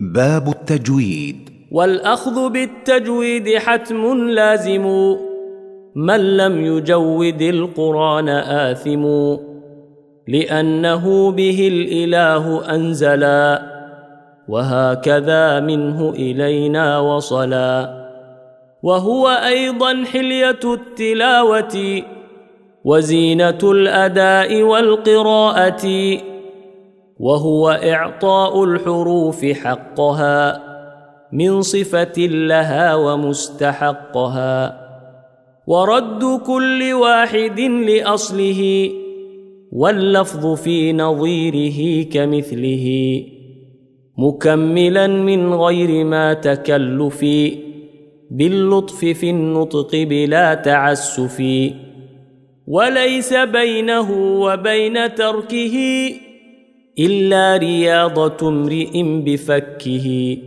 باب التجويد. والأخذ بالتجويد حتم لازم من لم يجود القرآن آثم لأنه به الإله أنزلا وهكذا منه إلينا وصلا وهو أيضا حلية التلاوة وزينة الأداء والقراءة. وهو إعطاء الحروف حقها من صفة لها ومستحقها. ورد كل واحد لأصله واللفظ في نظيره كمثله مكملا من غير ما تكلف باللطف في النطق بلا تعسف. وليس بينه وبين تركه إلا رياضة امرئ بفكه.